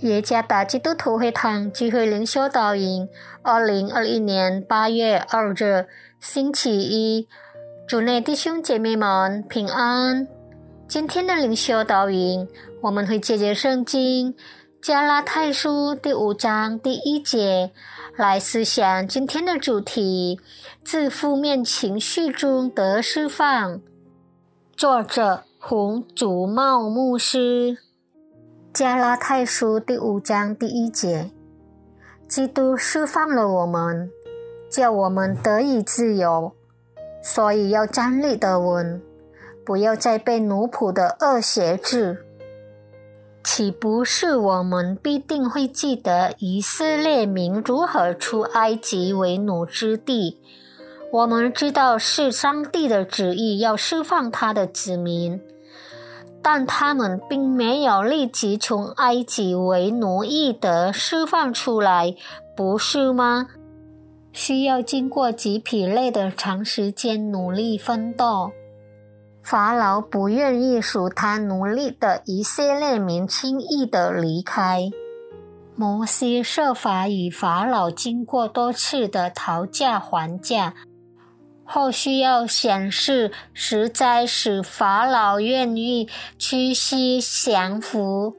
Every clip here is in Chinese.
耶加达基督徒会堂聚会灵修导引，二零二一年八月二日，星期一，主内弟兄姐妹们平安。今天的灵修导引，我们会借着圣经加拉太书第五章第一节来思想今天的主题：自负面情绪中得释放。作者洪祖茂牧师。加拉太书第五章第一节，基督释放了我们，叫我们得以自由，所以要站立得稳，不要再被奴仆的恶挟制。岂不是我们必定会记得以色列民如何出埃及为奴之地？我们知道是上帝的旨意要释放他的子民。但他们并没有立即从埃及为奴役的释放出来，不是吗？需要经过极疲累的长时间努力奋斗。法老不愿意属他奴隶的以色列民轻易的离开。摩西设法与法老经过多次的讨价还价。后需要显示，实在使法老愿意屈膝降服。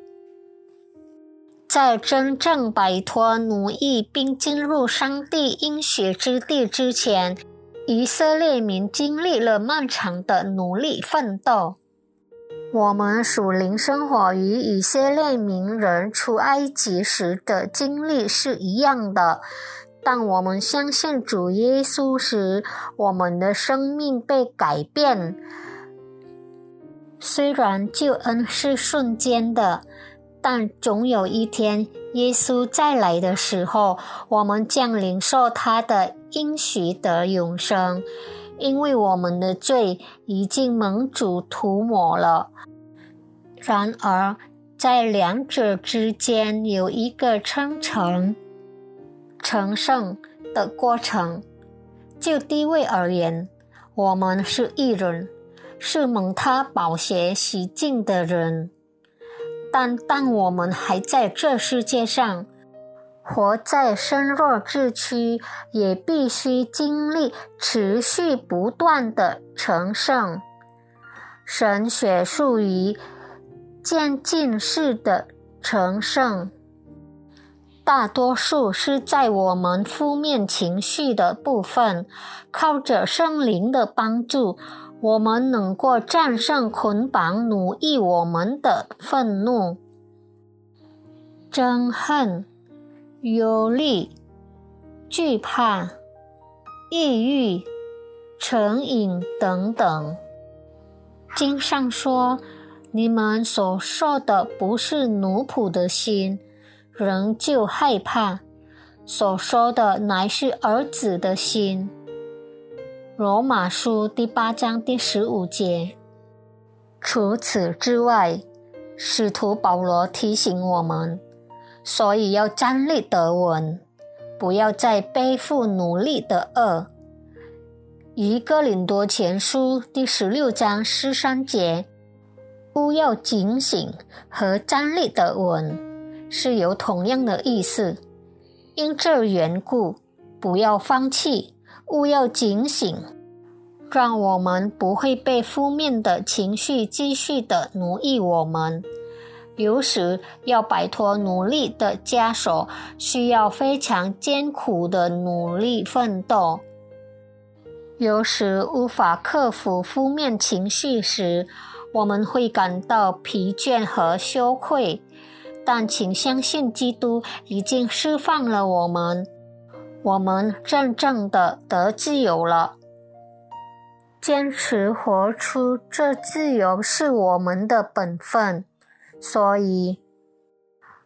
在真正摆脱奴役并进入上帝应许之地之前，以色列民经历了漫长的努力奋斗。我们属灵生活与以色列民人出埃及时的经历是一样的。当我们相信主耶稣时，我们的生命被改变。虽然救恩是瞬间的，但总有一天，耶稣再来的时候，我们将领受他的应许的永生，因为我们的罪已经蒙主涂抹了。然而，在两者之间有一个称程。成圣的过程，就地位而言，我们是艺人，是蒙他宝血洗净的人。但当我们还在这世界上，活在身弱之躯，也必须经历持续不断的成圣。神学术语渐进式的成圣。大多数是在我们负面情绪的部分，靠着圣灵的帮助，我们能够战胜捆绑奴役我们的愤怒、憎恨、忧虑、惧怕、抑郁、成瘾等等。经上说：“你们所受的不是奴仆的心。”仍旧害怕，所说的乃是儿子的心。罗马书第八章第十五节。除此之外，使徒保罗提醒我们，所以要站立得稳，不要再背负奴隶的恶。一哥林多前书第十六章十三节，勿要警醒和站立得稳。是有同样的意思，因这缘故，不要放弃，勿要警醒，让我们不会被负面的情绪继续的奴役我们。有时要摆脱努力的枷锁，需要非常艰苦的努力奋斗。有时无法克服负面情绪时，我们会感到疲倦和羞愧。但请相信，基督已经释放了我们，我们真正的得自由了。坚持活出这自由是我们的本分。所以，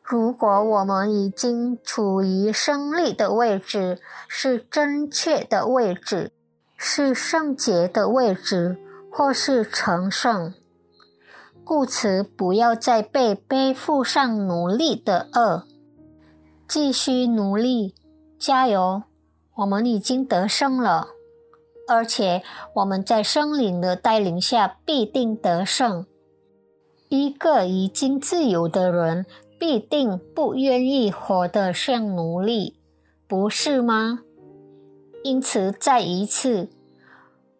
如果我们已经处于胜利的位置，是正确的位置，是圣洁的位置，或是成圣。故此，不要再被背负上奴隶的恶，继续努力，加油！我们已经得胜了，而且我们在圣灵的带领下必定得胜。一个已经自由的人，必定不愿意活得像奴隶，不是吗？因此，再一次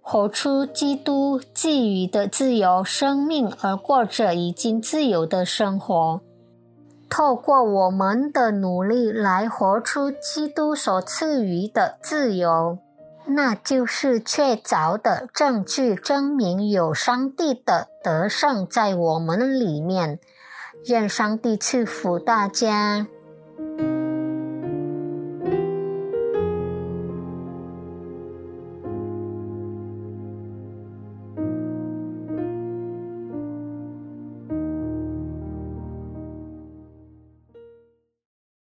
活出基督给予的自由生命，而过着已经自由的生活。透过我们的努力来活出基督所赐予的自由，那就是确凿的证据，证明有上帝的德胜在我们里面。愿上帝赐福大家。